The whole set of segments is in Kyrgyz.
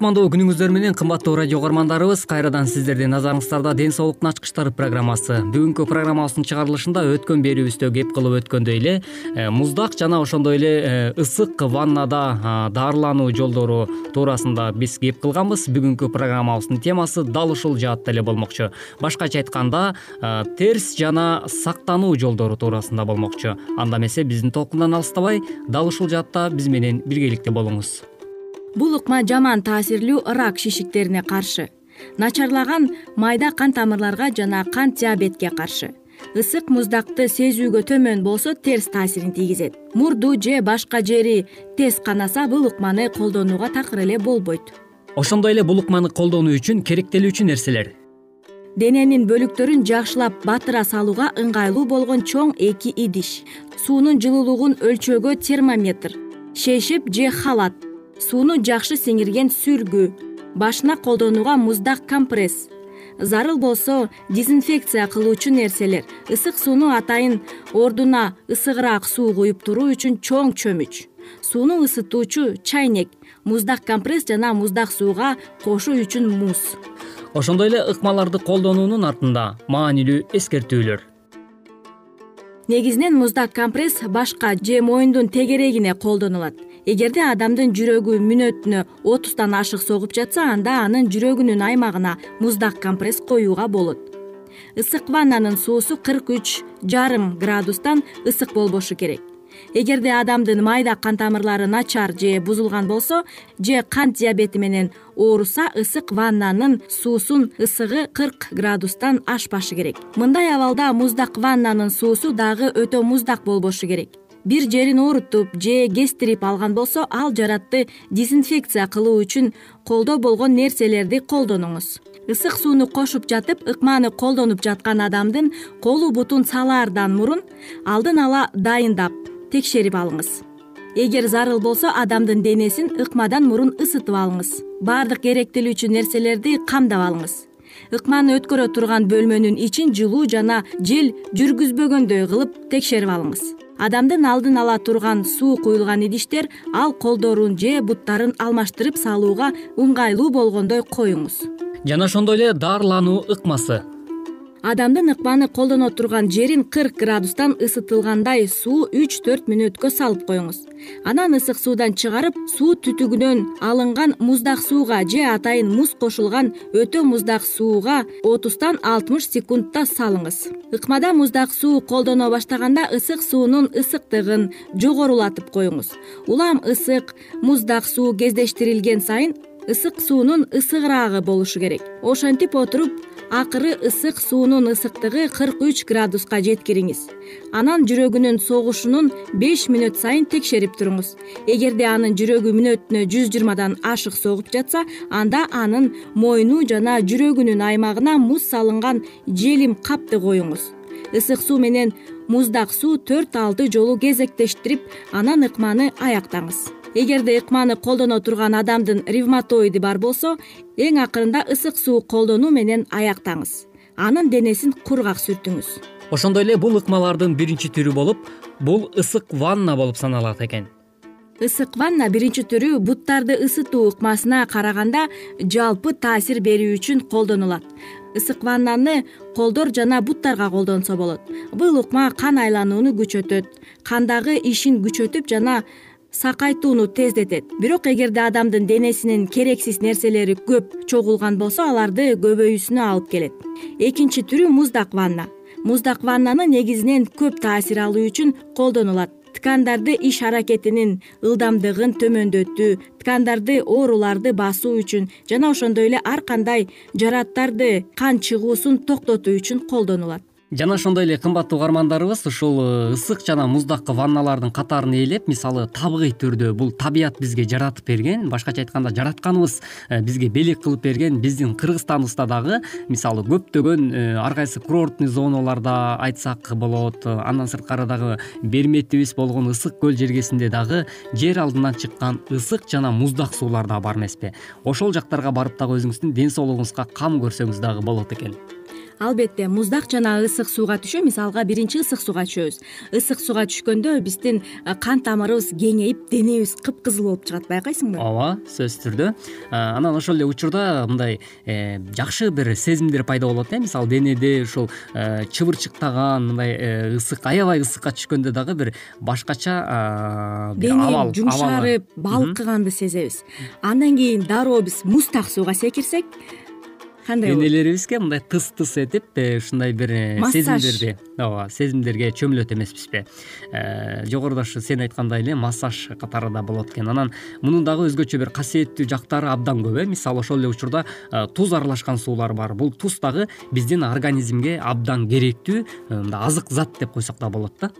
кутмандуу күнүңүздөр менен кымбаттуу радио угармандарыбыз кайрадан сиздердин назарыңыздарда ден соолуктун ачкычтары программасы. Бүгүнкү программабыздын чыгарылышында өткөн берүүбүздө кеп кылып өткөндөй эле э, муздак жана ошондой эле э, ысык ваннада дарылануу жолдору туурасында биз кеп кылганбыз. Бүгүнкү программабыздын темасы дал ушул жаатта эле болмокчу. Башкача айтканда терс жана сактануу жолдору туурасында болмокчу. Анда эмесе биздин толкундан алыстабай дал ушул жаатта биз менен биргеликте болуңуз бул ыкма жаман таасирлүү рак шишиктерине каршы. Начарлаган майда кан тамырларга жана кант диабетке каршы. Ысык муздакты сезүүгө төмөн болсо терс таасирин тийгизет. Мурду же башка жери тез канаса бул ыкманы колдонууга такыр эле болбойт. Ошондой эле бул ыкманы колдонуу үчүн керектелүүчү нерселер. Дененин бөлүктөрүн жакшылап батыра салууга ыңгайлуу болгон чоң эки идиш. Суунун жылуулугун өлчөөгө термометр. Шейшеп же халат сууну жакшы сиңирген сүргү башына колдонууга муздак компресс зарыл болсо дезинфекция кылуучу нерселер ысык сууну атайын ордуна ысыгыраак суу куюп туруу үчүн чоң чөмүч. Сууну ысытуучу чайнек муздак компресс жана муздак сууга кошуу үчүн муз ошондой эле ыкмаларды колдонуунун артында маанилүү эскертүүлөр. Негизинен муздак компресс башка же моюндун тегерегине колдонулат эгерде адамдын жүрөгү мүнөтүнө отуздан ашык согуп жатса анда анын жүрөгүнүн аймагына муздак компресс коюуга болот. Ысык ваннанын суусу кырк үч жарым градустан ысык болбошу керек. Эгерде адамдын майда кан тамырлары начар же бузулган болсо же кант диабети менен ооруса ысык ваннанын суусун ысыгы кырк градустан ашпашы керек. Мындай абалда муздак ваннанын суусу дагы өтө муздак болбошу керек бир жерин оорутуп же кестирип алган болсо ал жаратты дезинфекция кылуу үчүн колдо болгон нерселерди колдонуңуз. Ысык сууну кошуп жатып ыкманы колдонуп жаткан адамдын колу бутун салаардан мурун алдын ала дайындап текшерип алыңыз. Эгер зарыл болсо адамдын денесин ыкмадан мурун ысытып алыңыз. Баардык керектелүүчү нерселерди камдап алыңыз. Ыкманы өткөрө турган бөлмөнүн ичин жылуу жана жел жүргүзбөгөндөй кылып текшерип алыңыз адамдын алдын ала турган суу куюлган идиштер ал колдорун же буттарын алмаштырып салууга ыңгайлуу болгондой коюңуз. Жана ошондой эле дарылануу ыкмасы адамдын ыкманы колдоно турган жерин кырк градустан ысытылгандай суу үч төрт мүнөткө салып коюңуз. Анан ысык суудан чыгарып суу түтүгүнөн алынган муздак сууга же атайын муз кошулган өтө муздак сууга отуздан алтымыш секундта салыңыз. Ыкмада муздак суу колдоно баштаганда ысык суунун ысыктыгын жогорулатып коюңуз. Улам ысык муздак суу кездештирилген сайын ысык суунун ысыгыраагы болушу керек. Ошентип отуруп акыры ысык суунун ысыктыгы кырк үч градуска жеткириңиз. Анан жүрөгүнүн согушунун беш мүнөт сайын текшерип туруңуз. Эгерде анын жүрөгү мүнөтүнө жүз жыйырмадан ашык согуп жатса анда анын мойну жана жүрөгүнүн аймагына муз салынган желим капты коюңуз. Ысык суу менен муздак суу төрт алты жолу кезектештирип анан ыкманы аяктаңыз эгерде ыкманы колдоно турган адамдын ревматоиди бар болсо эң акырында ысык суу колдонуу менен аяктаңыз. Анын денесин кургак сүртүңүз. Ошондой эле бул ыкмалардын биринчи түрү болуп бул ысык ванна болуп саналат экен. Ысык ванна биринчи түрү буттарды ысытуу ыкмасына караганда жалпы таасир берүү үчүн колдонулат. Ысык ваннаны колдор жана буттарга колдонсо болот. Бул ыкма кан айланууну күчөтөт кандагы ишин күчөтүп жана сакайтууну тездетет. Бирок эгерде адамдын денесинин керексиз нерселери көп чогулган болсо аларды көбөйүүсүнө алып келет. Экинчи түрү муздак ванна муздак ваннаны негизинен көп таасир алуу үчүн колдонулат. Ткандарды иш аракетинин ылдамдыгын төмөндөтүү ткандарды ооруларды басуу үчүн жана ошондой эле ар кандай жараттарды кан чыгуусун токтотуу үчүн колдонулат жана ошондой эле кымбаттуу угармандарыбыз ушул э, ысык жана муздак ванналардын катарын ээлеп мисалы табигый түрдө бул табият бизге жаратып берген башкача айтканда жаратканыбыз э, бизге белек кылып берген биздин кыргызстаныбызда дагы мисалы көптөгөн э, ар кайсы курортный зоналарда айтсак болот андан сырткары дагы берметибиз болгон ысык көл жергесинде дагы жер алдынан чыккан ысык жана муздак суулар да бар эмеспи. Ошол жактарга барып дагы өзүңүздүн ден соолугуңузга кам көрсөңүз дагы болот экен албетте муздак жана ысык сууга түшүү мисалга биринчи ысык сууга түшөбүз. Ысык сууга түшкөндө биздин кан тамырыбыз кеңейип денебиз кыпкызыл болуп чыгат байкайсыңбы ооба сөзсүз түрдө. Анан ошол эле учурда мындай э, жакшы бир сезимдер пайда болот э мисалы денеде ушул э, чыбырчыктаган мындай э, ысык аябай ысыкка түшкөндө дагы бир башкача дене жумшарып балкыганды сезебиз. Андан кийин дароо биз муздак сууга секирсек кандай болот? денелерибизге мындай тыс тыс этип э, ушундай бир э, сезимдерди ооба сезимдерге чөмүлөт эмеспизби. Э, жогоруда ушу сен айткандай эле массаж катары да болот экен. Анан мунун дагы өзгөчө бир касиеттүү жактары абдан көп э. Мисалы ошол эле учурда туз аралашкан суулар бар. Бул туз дагы биздин организмге абдан керектүү мындай азык зат деп койсок да болот да.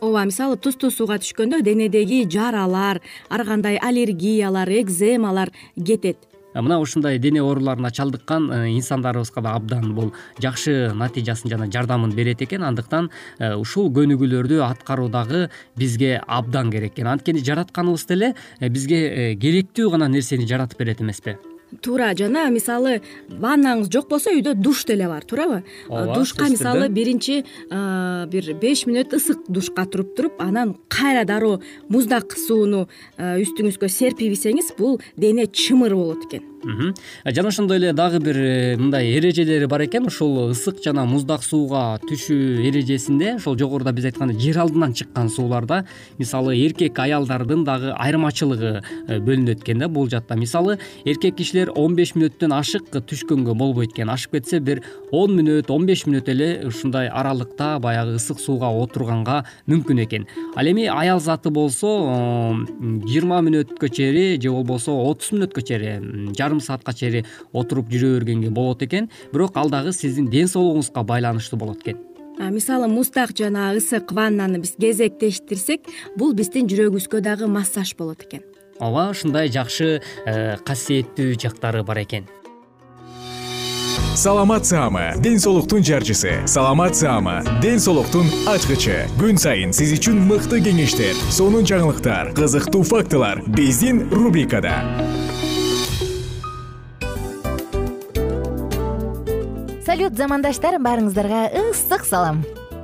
Ооба мисалы тузтуу сууга түшкөндө денедеги жаралар ар кандай аллергиялар экземалар кетет мына ушундай дене ооруларуна чалдыккан э, инсандарыбызга да абдан бул жакшы натыйжасын жана жардамын берет экен. Андыктан э, ушул көнүгүүлөрдү аткаруу дагы бизге абдан керек экен. Анткени жаратканыбыз деле э, бизге керектүү гана нерсени жаратып берет эмеспи туура жана мисалы ваннаңыз жок болсо үйдө душ деле бар туурабы? Душка мисалы биринчи бир беш мүнөт ысык душка туруп туруп анан кайра дароо муздак сууну үстүңүзгө серпип ийсеңиз бул дене чымыр болот экен жана ошондой эле дагы бир э, мындай эрежелери бар экен. Ушул ысык жана муздак сууга түшүү эрежесинде ошол жогоруда биз айткандай жер алдынан чыккан сууларда мисалы эркек аялдардын дагы айырмачылыгы э, бөлүнөт экен да бул жакта. Мисалы эркек кишилер он беш мүнөттөн ашык түшкөнгө болбойт экен. Ашып кетсе бир он мүнөт он беш мүнөт эле ушундай аралыкта баягы ысык сууга отурганга мүмкүн экен. Ал эми аял заты болсо жыйырма мүнөткө чейин же болбосо отуз мүнөткө чейин жарым саатка чейин отуруп жүрө бергенге болот экен. Бирок ал дагы сиздин ден соолугуңузга байланыштуу болот экен. Мисалы муздак жана ысык ваннаны биз кезектештирсек бул биздин жүрөгүбүзгө дагы массаж болот экен. Ооба ушундай жакшы э, касиеттүү жактары бар экен. Саламат саама ден соолуктун жарчысы. Саламат саама ден соолуктун ачкычы. Күн сайын сиз үчүн мыкты кеңештер сонун жаңылыктар кызыктуу фактылар. Биздин рубрикада замандаштар баарыңыздарга ысык салам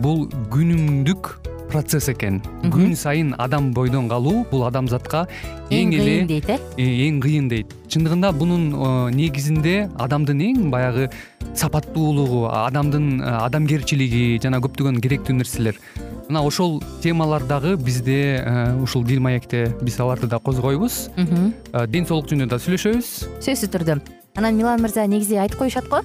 бул күнүмдүк процесс экен. Күн сайын адам бойдон калуу бул адамзатка эң эле кыйын дейт э? э эң кыйын дейт. Чындыгында бунун э, негизинде адамдын эң баягы сапаттуулугу адамдын э, адамгерчилиги жана көптөгөн керектүү нерселер. Мына ошол темалар дагы бизде ушул дил маекте биз аларды да козгойбуз. Ден соолук жөнүндө да сүйлөшөбүз. Сөзсүз түрдө. Анан милан мырза негизи айтып коюшат го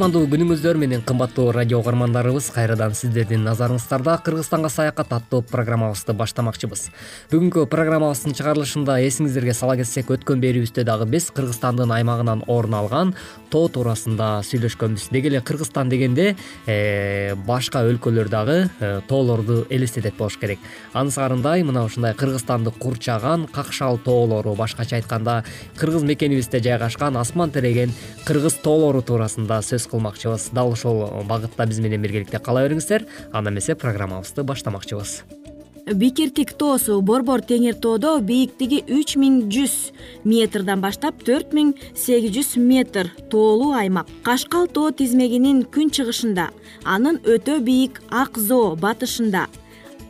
кутмандуу күнүңүздөр менен кымбаттуу радио угармандарыбыз кайрадан сиздердин назарыңыздарда кыргызстанга саякат аттуу программабызды баштамакчыбыз. Бүгүнкү программабыздын чыгарылышында эсиңиздерге сала кетсек өткөн берүүбүздө дагы биз кыргызстандын аймагынан орун алган тоо туурасында сүйлөшкөнбүз. Деги эле кыргызстан дегенде э, башка өлкөлөр дагы э, тоолорду элестетет болуш керек. Анысарындай мына ушундай кыргызстанды курчаган какшал тоолору башкача айтканда кыргыз мекенибизде жайгашкан асман тиреген кыргыз тоолору туурасында сөз кылмакчыбыз. Дал ушул багытта биз менен биргеликте кала бериңиздер анда эмесе программабызды баштамакчыбыз. Бикиртик тоосу борбор теңир тоодо бийиктиги үч миң жүз метрден баштап төрт миң сегиз жүз метр тоолуу аймак. Кашкал тоо тизмегинин күн чыгышында анын өтө бийик ак зоо батышында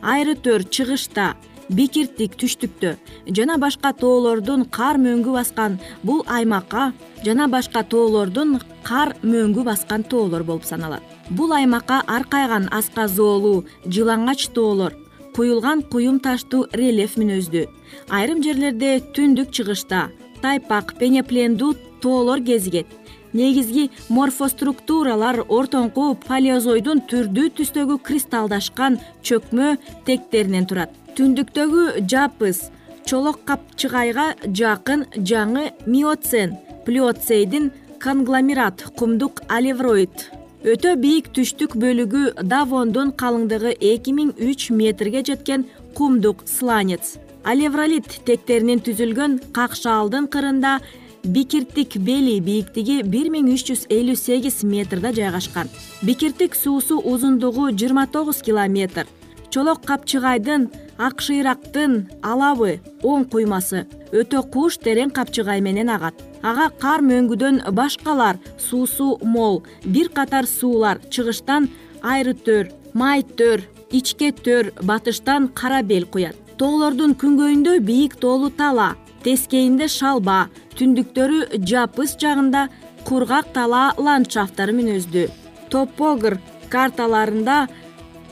айры төр чыгышта бикиртик түштүктө жана башка тоолордун кар мөңгү баскан бул аймакка жана башка тоолордун кар мөңгү баскан тоолор болуп саналат. Бул аймакка аркайган аска зоолуу жылаңач тоолор куюлган куюм таштуу рельеф мүнөздүү. Айрым жерлерде түндүк чыгышта тайпак пенеплендүү тоолор кезигет. Негизги морфоструктуралар ортоңку палеозойдун түрдүү түстөгү кристаллдашкан чөкмө тектеринен турат түндүктөгү жапыс чолок капчыгайга жакын жаңы миоцен плиоцейдин конгломерат кумдук алевроид. Өтө бийик түштүк бөлүгү давондун калыңдыгы эки миң үч метрге жеткен кумдук сланец. Алевролит тектеринен түзүлгөн какшаалдын кырында бикиртик бели бийиктиги бир миң үч жүз элүү сегиз метрде жайгашкан. Бикиртик суусу узундугу жыйырма тогуз километр чолок капчыгайдын ак шыйрактын алабы оң куймасы өтө куш терең капчыгай менен агат. Ага кар мөңгүдөн башкалар суусу мол бир катар суулар чыгыштан айры төр май төр ичке төр батыштан кара бел куят тоолордун күнгөйүндө бийик тоолуу тала тескейинде шалба түндүктөрү жапыс жагында кургак талаа ландшафттары мүнөздүү топогр карталарында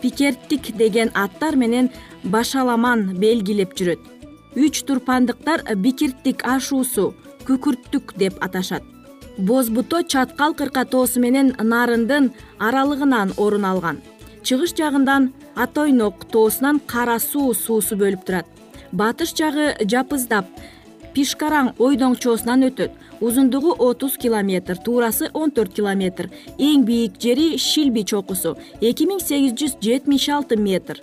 пикерттик деген аттар менен башаламан белгилеп жүрөт. Үч турпандыктар бикирттик ашуусу күкүрттүк деп аташат. Боз буто чаткал кырка тоосу менен нарындын аралыгынан орун алган. Чыгыш жагынан атойнок тоосунан кара суу суусу бөлүп турат. Батыш жагы жапыздап пишкараң ойдоңчоосунан өтөт узундугу отуз километр туурасы он төрт километр. Эң бийик жери шилби чокусу эки миң сегиз жүз жетимиш алты метр.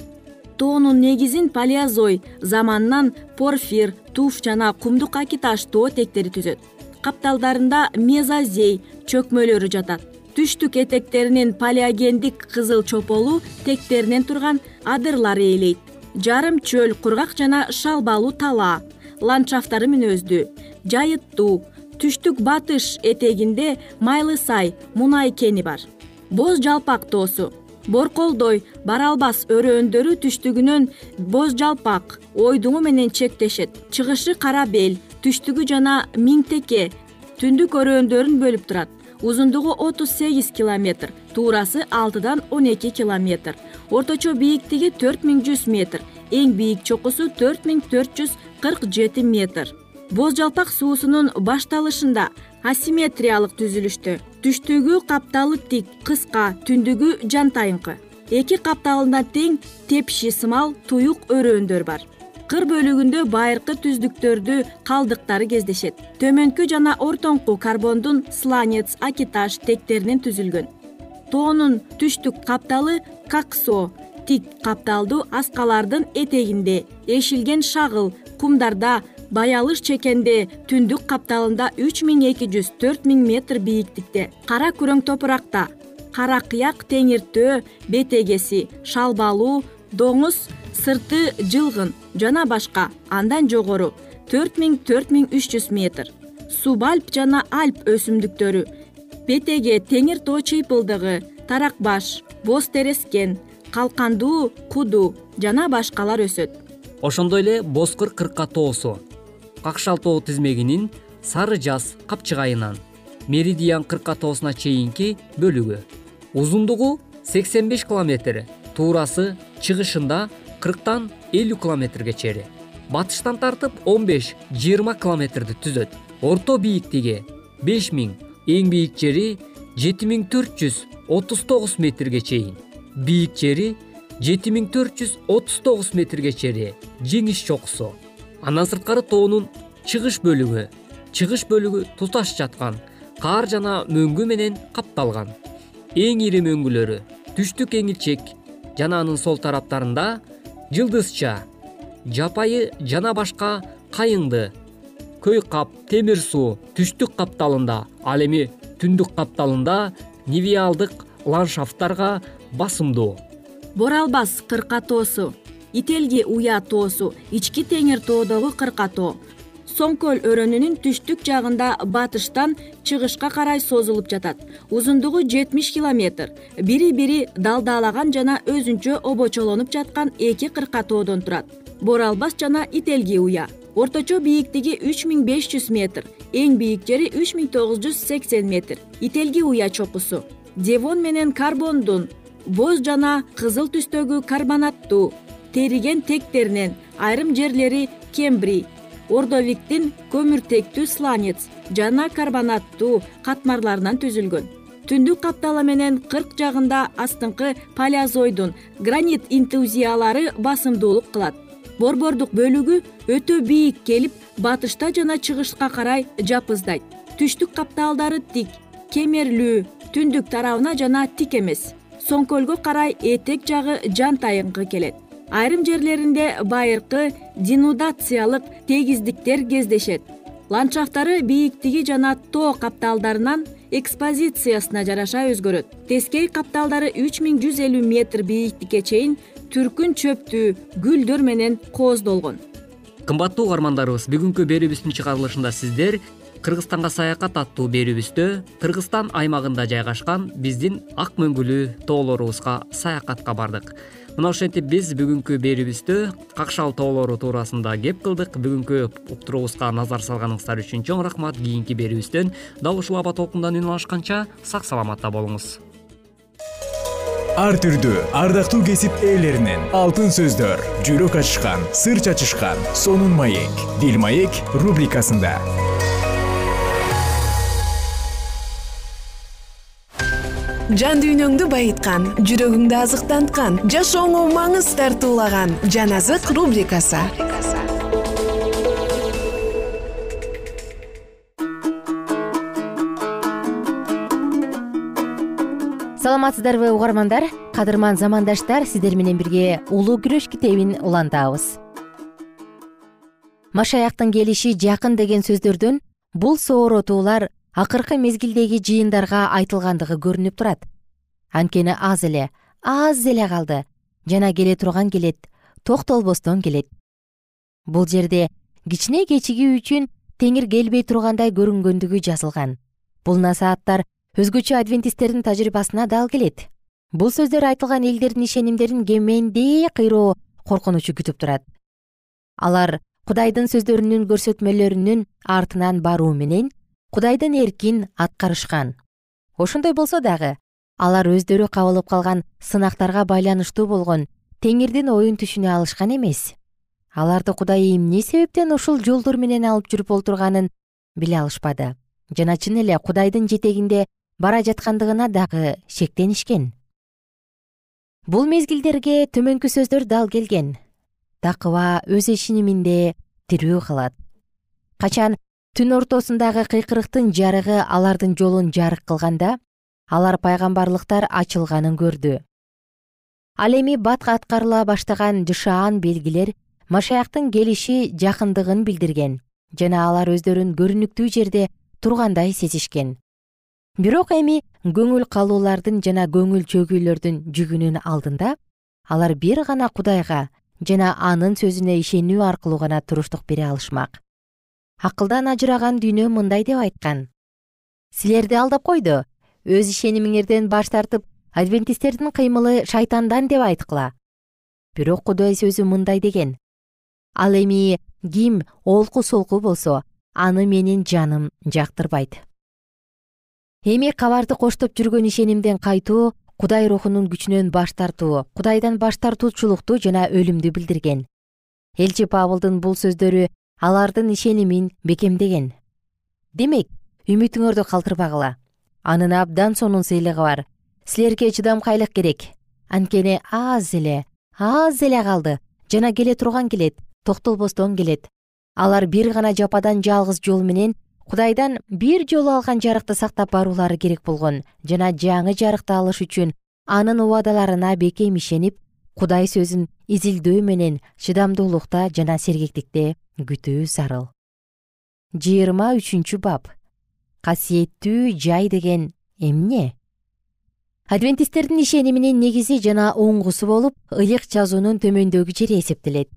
Тоонун негизин палеозой заманынан порфир туф жана кумдук акиташ тоо тектери түзөт. Капталдарында мезозей чөкмөлөрү жатат. Түштүк этектеринин палеогендик кызыл чополу тектеринен турган адырлар ээлейт. Жарым чөл кургак жана шалбалуу талаа ландшафттары мүнөздүү. Жайыттуу түштүк батыш этегинде майлы сай мунай кени бар. Боз жалпак тоосу борколдой бара албас өрөөндөрү түштүгүнөн боз жалпак ойдуңу менен чектешет. Чыгышы кара бел түштүгү жана миңтеке түндүк өрөөндөрүн бөлүп турат. Узундугу отуз сегиз километр туурасы алтыдан он эки километр. Орточо бийиктиги төрт миң жүз метр эң бийик чокусу төрт миң төрт жүз кырк жети метр боз жалпак суусунун башталышында асимметриялык түзүлүштө түштүгү капталы тик кыска түндүгү жантайыңкы эки капталында тең тепши сымал туюк өрөөндөр бар. Кыр бөлүгүндө байыркы түздүктөрдү калдыктары кездешет. Төмөнкү жана ортоңку карбондун сланец акиташ тектеринен түзүлгөн. Тоонун түштүк капталы каксо тик капталдуу аскалардын этегинде эшилген шагыл кумдарда баялыш чекенде түндүк капталында үч миң эки жүз төрт миң метр бийиктикте. Кара күрөң топуракта. Кара кыяк теңиртөө бетегеси шалбалуу доңуз сырты жылгын жана башка андан жогору төрт миң төрт миң үч жүз метр. Субальп жана альп өсүмдүктөрү бетеге теңир тоо чыйпылдыгы тарак баш боз терескен калкандуу куду жана башкалар өсөт. Ошондой эле бозкыр кырка тоосу какшал тоо тизмегинин сары жаз капчыгайынан меридиан кырка тоосуна чейинки бөлүгү. Узундугу сексен беш километр туурасы чыгышында кырктан элүү километрге чейин батыштан тартып он беш жыйырма километрди түзөт. Орто бийиктиги беш миң эң бийик жери жети миң төрт жүз отуз тогуз метрге чейин. Бийик жери жети миң төрт жүз отуз тогуз метрге чейин жеңиш чокусу андан сырткары тоонун чыгыш бөлүгү чыгыш бөлүгү туташ жаткан каар жана мөңгү менен капталган. Эң ири мөңгүлөрү түштүк эңилчек жана анын сол тараптарында жылдызча жапайы жана башка кайыңды көй кап темир суу түштүк капталында ал эми түндүк капталында нивиалдык ландшафттарга басымдуу. Бора албас кырка тоосу ителги уя тоосу ички теңир тоодогу кырка тоо. Соң көл өрөөнүнүн түштүк жагында батыштан чыгышка карай созулуп жатат. Узундугу жетимиш километр. Бири бири далдаалаган жана өзүнчө обочолонуп жаткан эки кырка тоодон турат. Бора албас жана ителги уя. Орточо бийиктиги үч миң беш жүз метр эң бийик жери үч миң тогуз жүз сексен метр. Ителги уя чокусу. Девон менен карбондун боз жана кызыл түстөгү карбонаттуу териген тектеринен айрым жерлери кембрий ордовиктин көмүртектүү сланец жана карбонаттуу катмарларынан түзүлгөн. Түндүк капталы менен кырк жагында астыңкы палеозойдун гранит интузиялары басымдуулук кылат. Борбордук бөлүгү өтө бийик келип батышта жана чыгышка карай жапыздайт. Түштүк капталдары тик кемерлүү түндүк тарабына жана тик эмес. Соң көлгө карай этек жагы жантайыңкы келет айрым жерлеринде байыркы денудациялык тегиздиктер кездешет. Ландшафттары бийиктиги жана тоо капталдарынан экспозициясына жараша өзгөрөт. Тескей капталдары үч миң жүз элүү метр бийиктикке чейин түркүн чөптүү гүлдөр менен кооздолгон. Кымбаттуу угармандарыбыз бүгүнкү берүүбүздүн чыгарылышында сиздер кыргызстанга саякат аттуу берүүбүздө кыргызстан аймагында жайгашкан биздин ак мөңгүлүү тоолорубузга саякатка бардык мына ошентип биз бүгүнкү берүүбүздө какшал тоолору туурасында кеп кылдык. Бүгүнкү уктуруубузга назар салганыңыздар үчүн чоң рахмат. Кийинки берүүбүздөн дал ушул аба толкундан үн алышканча сак саламатта болуңуз. Ар түрдүү ардактуу кесип ээлеринен алтын сөздөр жүрөк ачышкан сыр чачышкан сонун маек бил маек рубрикасында жан дүйнөңдү байыткан жүрөгүңдү азыктанткан жашооңо маңыз тартуулаган жан азык рубрикасы. Саламатсыздарбы угармандар кадырман замандаштар сиздер менен бирге улуу күрөш китебин улантабыз. Машаяктын келиши жакын деген сөздөрдөн бул сооротуулар акыркы мезгилдеги жыйындарга айтылгандыгы көрүнүп турат. Анткени аз эле аз эле калды. Жана келе турган келет токтолбостон келет. Бул жерде кичине кечигүү үчүн теңир келбей тургандай көрүнгөндүгү жазылган. Бул насааттар өзгөчө адвентисттердин тажрыйбасына дал келет. Бул сөздөр айтылган элдердин ишенимдерин кемендей кыйроо коркунучу күтүп турат. Алар кудайдын сөздөрүнүн көрсөтмөлөрүнүн артынан баруу менен кудайдын эркин аткарышкан. Ошондой болсо дагы алар өздөрү кабылып калган сынактарга байланыштуу болгон теңирдин оюн түшүнө алышкан эмес. Аларды кудай эмне себептен ушул жолдор менен алып жүрүп олтурганын биле алышпады. Жана чын эле кудайдын жетегинде бара жаткандыгына дагы шектенишкен. Бул мезгилдерге төмөнкү сөздөр дал келген. Такыба өз ишениминде тирүү калат качан түн ортосундагы кыйкырыктын жарыгы алардын жолун жарык кылганда алар пайгамбарлыктар ачылганын көрдү. Ал эми бат аткарыла баштаган жышаан белгилер машаяктын келиши жакындыгын билдирген жана алар өздөрүн көрүнүктүү жерде тургандай сезишкен. Бирок эми көңүл калуулардын жана көңүл чөгүүлөрдүн жүгүнүн алдында алар бир гана кудайга жана анын сөзүнө ишенүү аркылуу гана туруштук бере алышмак акылдан ажыраган дүйнө мындай деп айткан. Силерди алдап койду. Өз ишенимиңерден баш тартып адвентисттердин кыймылы шайтандан деп айткыла. Бирок кудай сөзү мындай деген. Ал эми ким олку солку болсо аны менин жаным жактырбайт. Эми кабарды коштоп жүргөн ишенимден кайтуу кудай рухунун күчүнөн баш тартуу кудайдан баш тартуучулукту жана өлүмдү билдирген. Элчи павылдын бул сөздөрү алардын ишенимин бекемдеген. Демек үмүтүңөрдү калтырбагыла анын абдан сонун сыйлыгы бар. Силерге чыдамкайлык керек. Анткени аз эле аз эле калды. Жана келе турган келет токтолбостон келет. Алар бир гана жападан жалгыз жол менен кудайдан бир жолу алган жарыкты сактап баруулары керек болгон жана жаңы жарыкты алыш үчүн анын убадаларына бекем ишенип кудай сөзүн изилдөө менен чыдамдуулукта жана сергектикте күтүү зарыл жыйырма үчүнчү бап. Касиеттүү жай деген эмне? Адвентисттердин ишениминин негизи жана оңгусу болуп ыйык жазуунун төмөндөгү жери эсептелет.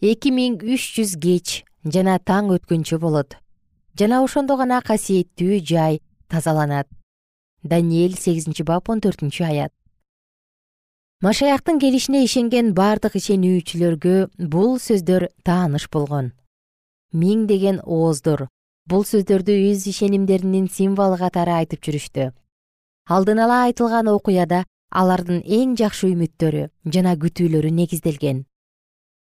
Эки миң үч жүз кеч жана таң өткөнчө болот. Жана ошондо гана касиеттүү жай тазаланат. Даниэль сегизинчи бап он төртүнчү аят машаяктын келишине ишенген бардык ишенүүчүлөргө бул сөздөр тааныш болгон. Миңдеген ооздор. Бул сөздөрдү өз ишенимдеринин символу катары айтып жүрүштү. Алдын ала айтылган окуяда алардын эң жакшы үмүттөрү жана күтүүлөрү негизделген.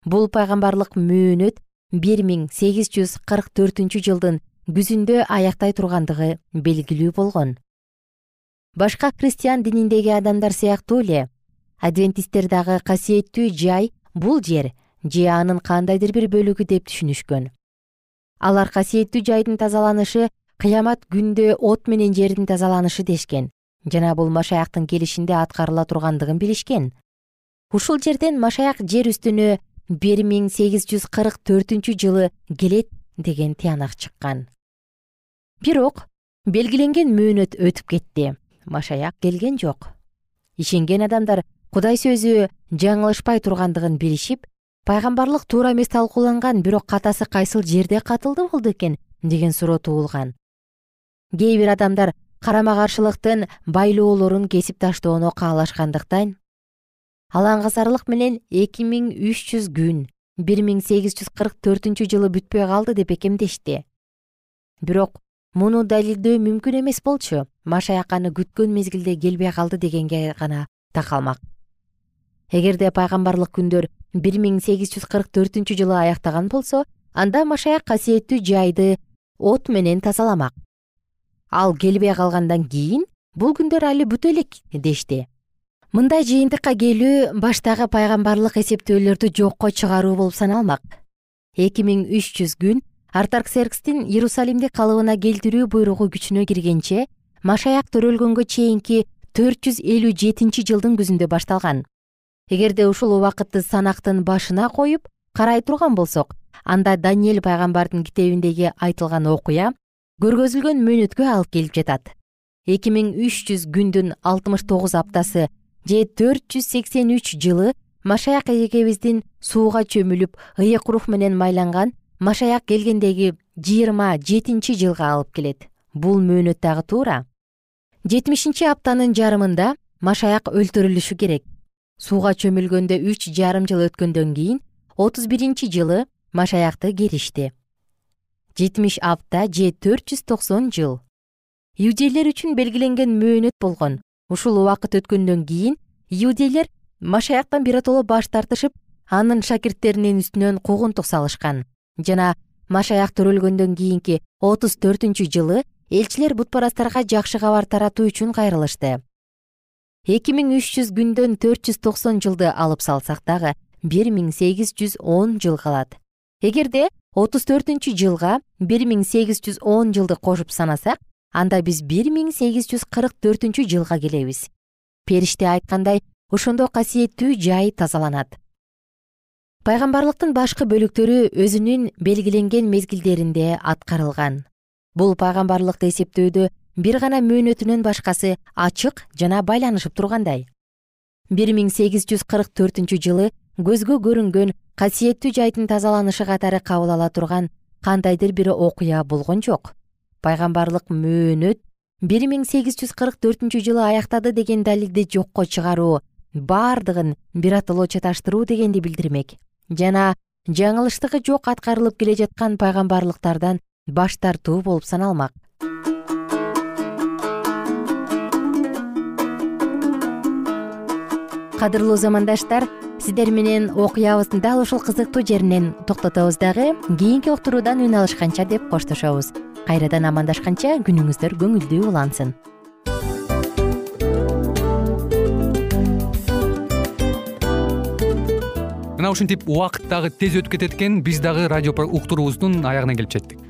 Бул пайгамбарлык мөөнөт бир миң сегиз жүз кырк төртүнчү жылдын күзүндө аяктай тургандыгы белгилүү болгон. Башка христиан дининдеги адамдар сыяктуу эле адвентисттер дагы касиеттүү жай бул жер же анын кандайдыр бир бөлүгү деп түшүнүшкөн. Алар касиеттүү жайдын тазаланышы кыямат күндө от менен жердин тазаланышы дешкен жана бул машаяктын келишинде аткарыла тургандыгын билишкен. Ушул жерден машаяк жер үстүнө бир миң сегиз жүз кырк төртүнчү жылы келет деген тыянак чыккан. Бирок белгиленген мөөнөт өтүп кетти. Машаяк келген жок. Ишенген адамдар кудай сөзү жаңылышпай тургандыгын билишип пайгамбарлык туура эмес талкууланган бирок катасы кайсыл жерде катылды болду экен? деген суроо туулган. Кээ бир адамдар карама каршылыктын байлоолорун кесип таштоону каалашкандыктан алаңгасарлык менен эки миң үч жүз күн бир миң сегиз жүз кырк төртүнчү жылы бүтпөй калды деп бекемдешти бирок муну далилдөө мүмкүн эмес болчу машаяк аны күткөн мезгилде келбей калды дегенге гана такалмак эгерде пайгамбарлык күндөр бир миң сегиз жүз кырк төртүнчү жылы аяктаган болсо анда машаяк касиеттүү жайды от менен тазаламак. Ал келбей калгандан кийин бул күндөр али бүтө элек дешти. Мындай жыйынтыкка келүү баштагы пайгамбарлык эсептөөлөрдү жокко чыгаруу болуп саналмак. Эки миң үч жүз күн артарксеркстин иерусалимди калыбына келтирүү буйругу күчүнө киргенче машаяк төрөлгөнгө чейинки төрт жүз элүү жетинчи жылдын күзүндө башталган эгерде ушул убакытты санактын башына коюп карай турган болсок анда даниэль пайгамбардын китебиндеги айтылган окуя көргөзүлгөн мөөнөткө алып келип жатат. Эки миң үч жүз күндүн алтымыш тогуз аптасы же төрт жүз сексен үч жылы машаяк эжекебиздин сууга чөмүлүп ыйык рух менен майланган машаяк келгендеги жыйырма жетинчи жылга алып келет. Бул мөөнөт дагы туура. Жетимишинчи аптанын жарымында машаяк өлтүрүлүшү керек сууга чөмүлгөндө үч жарым жыл өткөндөн кийин отуз биринчи жылы машаякты керишти жетимиш апта же төрт жүз токсон жыл. Иудейлер үчүн белгиленген мөөнөт болгон. Ушул убакыт өткөндөн кийин иудейлер машаяктан биротоло баш тартышып анын шакирттеринин үстүнөн куугунтук салышкан. Жана машаяк төрөлгөндөн кийинки отуз төртүнчү жылы элчилер бутпарастарга жакшы кабар таратуу үчүн кайрылышты эки миң үч жүз күндөн төрт жүз токсон жылды алып салсак дагы бир миң сегиз жүз он жыл калат. Эгерде отуз төртүнчү жылга бир миң сегиз жүз он жылды кошуп санасак анда биз бир миң сегиз жүз кырк төртүнчү жылга келебиз. Периште айткандай ошондо касиеттүү жай тазаланат. Пайгамбарлыктын башкы бөлүктөрү өзүнүн белгиленген мезгилдеринде аткарылган. Бул пайгамбарлыкты эсептөөдө бир гана мөөнөтүнөн башкасы ачык жана байланышып тургандай. бир миң сегиз жүз кырк төртүнчү жылы көзгө көрүнгөн касиеттүү жайдын тазаланышы катары кабыл ала турган кандайдыр бир окуя болгон жок. Пайгамбарлык мөөнөт бир миң сегиз жүз кырк төртүнчү жылы аяктады деген далилди жокко чыгаруу бардыгын биротоло чаташтыруу дегенди билдирмек. Жана жаңылыштыгы жок аткарылып келе жаткан пайгамбарлыктардан баш тартуу болуп саналмак кадырлуу замандаштар сиздер менен окуябыздын дал ушул кызыктуу жеринен токтотобуз дагы кийинки уктуруудан үн алышканча деп коштошобуз. Кайрадан амандашканча күнүңүздөр көңүлдүү улансын. Мына ушинтип убакыт дагы тез өтүп кетет экен. Биз дагы радио уктуруубуздун аягына келип жеттик